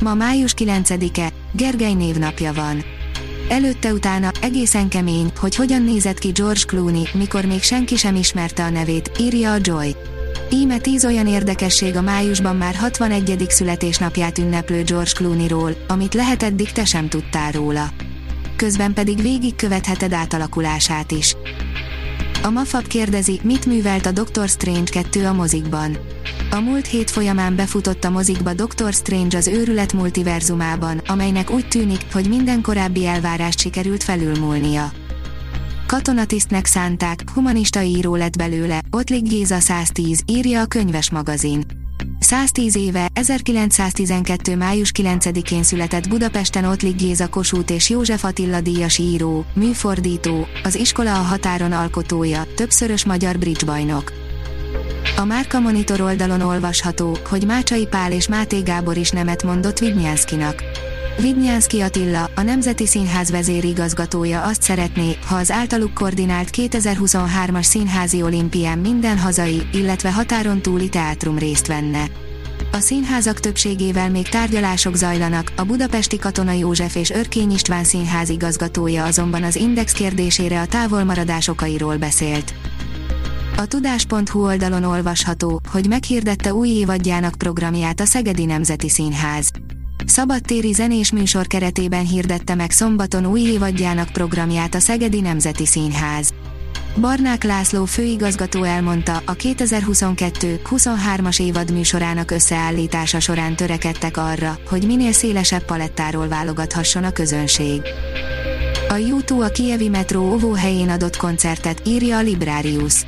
Ma május 9-e, Gergely névnapja van. Előtte utána egészen kemény, hogy hogyan nézett ki George Clooney, mikor még senki sem ismerte a nevét, írja a Joy. Íme 10 olyan érdekesség a májusban már 61. születésnapját ünneplő George Clooneyról, amit lehet eddig te sem tudtál róla. Közben pedig végigkövetheted átalakulását is. A Mafab kérdezi, mit művelt a Doctor Strange 2 a mozikban. A múlt hét folyamán befutott a mozikba Doctor Strange az őrület multiverzumában, amelynek úgy tűnik, hogy minden korábbi elvárást sikerült felülmúlnia. Katonatisztnek szánták, humanista író lett belőle, Ottlik Géza 110, írja a könyves magazin. 110 éve, 1912. május 9-én született Budapesten Ottlik Géza Kossuth és József Attila díjas író, műfordító, az iskola a határon alkotója, többszörös magyar bridge bajnok. A Márka Monitor oldalon olvasható, hogy Mácsai Pál és Máté Gábor is nemet mondott Vidnyánszkinak. Vidnyánszki Attila, a Nemzeti Színház vezérigazgatója azt szeretné, ha az általuk koordinált 2023-as színházi olimpián minden hazai, illetve határon túli teátrum részt venne. A színházak többségével még tárgyalások zajlanak, a budapesti Katona József és Örkény István színház igazgatója azonban az Index kérdésére a távolmaradás okairól beszélt. A tudás.hu oldalon olvasható, hogy meghirdette új évadjának programját a Szegedi Nemzeti Színház. Szabadtéri zenés műsor keretében hirdette meg szombaton új évadjának programját a Szegedi Nemzeti Színház. Barnák László főigazgató elmondta, a 2022-23-as évad műsorának összeállítása során törekedtek arra, hogy minél szélesebb palettáról válogathasson a közönség. A YouTube a Kievi metró óvóhelyén adott koncertet, írja a Librarius.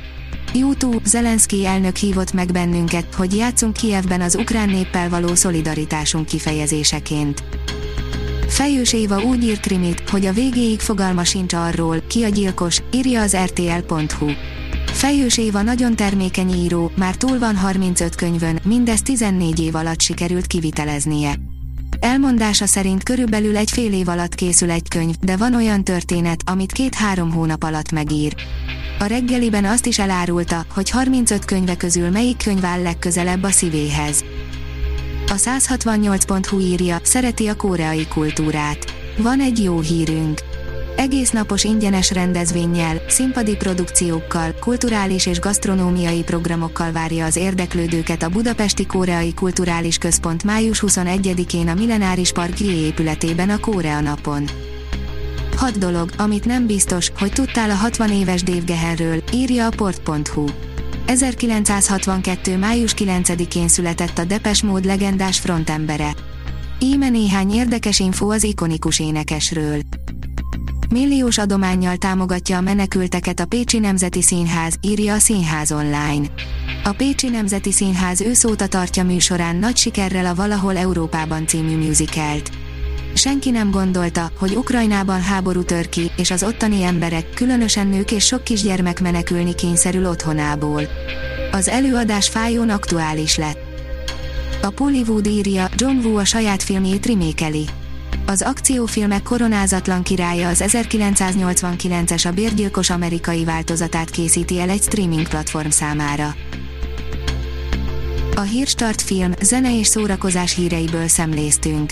YouTube, Zelenszky elnök hívott meg bennünket, hogy játszunk Kievben az ukrán néppel való szolidaritásunk kifejezéseként. Fejős Éva úgy ír krimit, hogy a végéig fogalma sincs arról, ki a gyilkos, írja az rtl.hu. Fejős Éva nagyon termékeny író, már túl van 35 könyvön, mindez 14 év alatt sikerült kiviteleznie. Elmondása szerint körülbelül egy fél év alatt készül egy könyv, de van olyan történet, amit két-három hónap alatt megír. A reggeliben azt is elárulta, hogy 35 könyve közül melyik könyv áll legközelebb a szívéhez. A 168.hu írja, szereti a koreai kultúrát. Van egy jó hírünk. Egész napos ingyenes rendezvényel, színpadi produkciókkal, kulturális és gasztronómiai programokkal várja az érdeklődőket a Budapesti Koreai Kulturális Központ május 21-én a Millenáris Park épületében a Korea napon. Hat dolog, amit nem biztos, hogy tudtál a 60 éves Dave Gehenről, írja a port.hu. 1962. május 9-én született a Depes Mód legendás frontembere. Íme néhány érdekes info az ikonikus énekesről. Milliós adományjal támogatja a menekülteket a Pécsi Nemzeti Színház, írja a Színház online. A Pécsi Nemzeti Színház őszóta tartja műsorán nagy sikerrel a Valahol Európában című musicalt. Senki nem gondolta, hogy Ukrajnában háború tör ki, és az ottani emberek, különösen nők és sok kisgyermek menekülni kényszerül otthonából. Az előadás fájón aktuális lett. A Pollywood írja, John Woo a saját filmjét remékeli. Az akciófilmek koronázatlan királya az 1989-es a bérgyilkos amerikai változatát készíti el egy streaming platform számára. A Hírstart film, zene és szórakozás híreiből szemléztünk.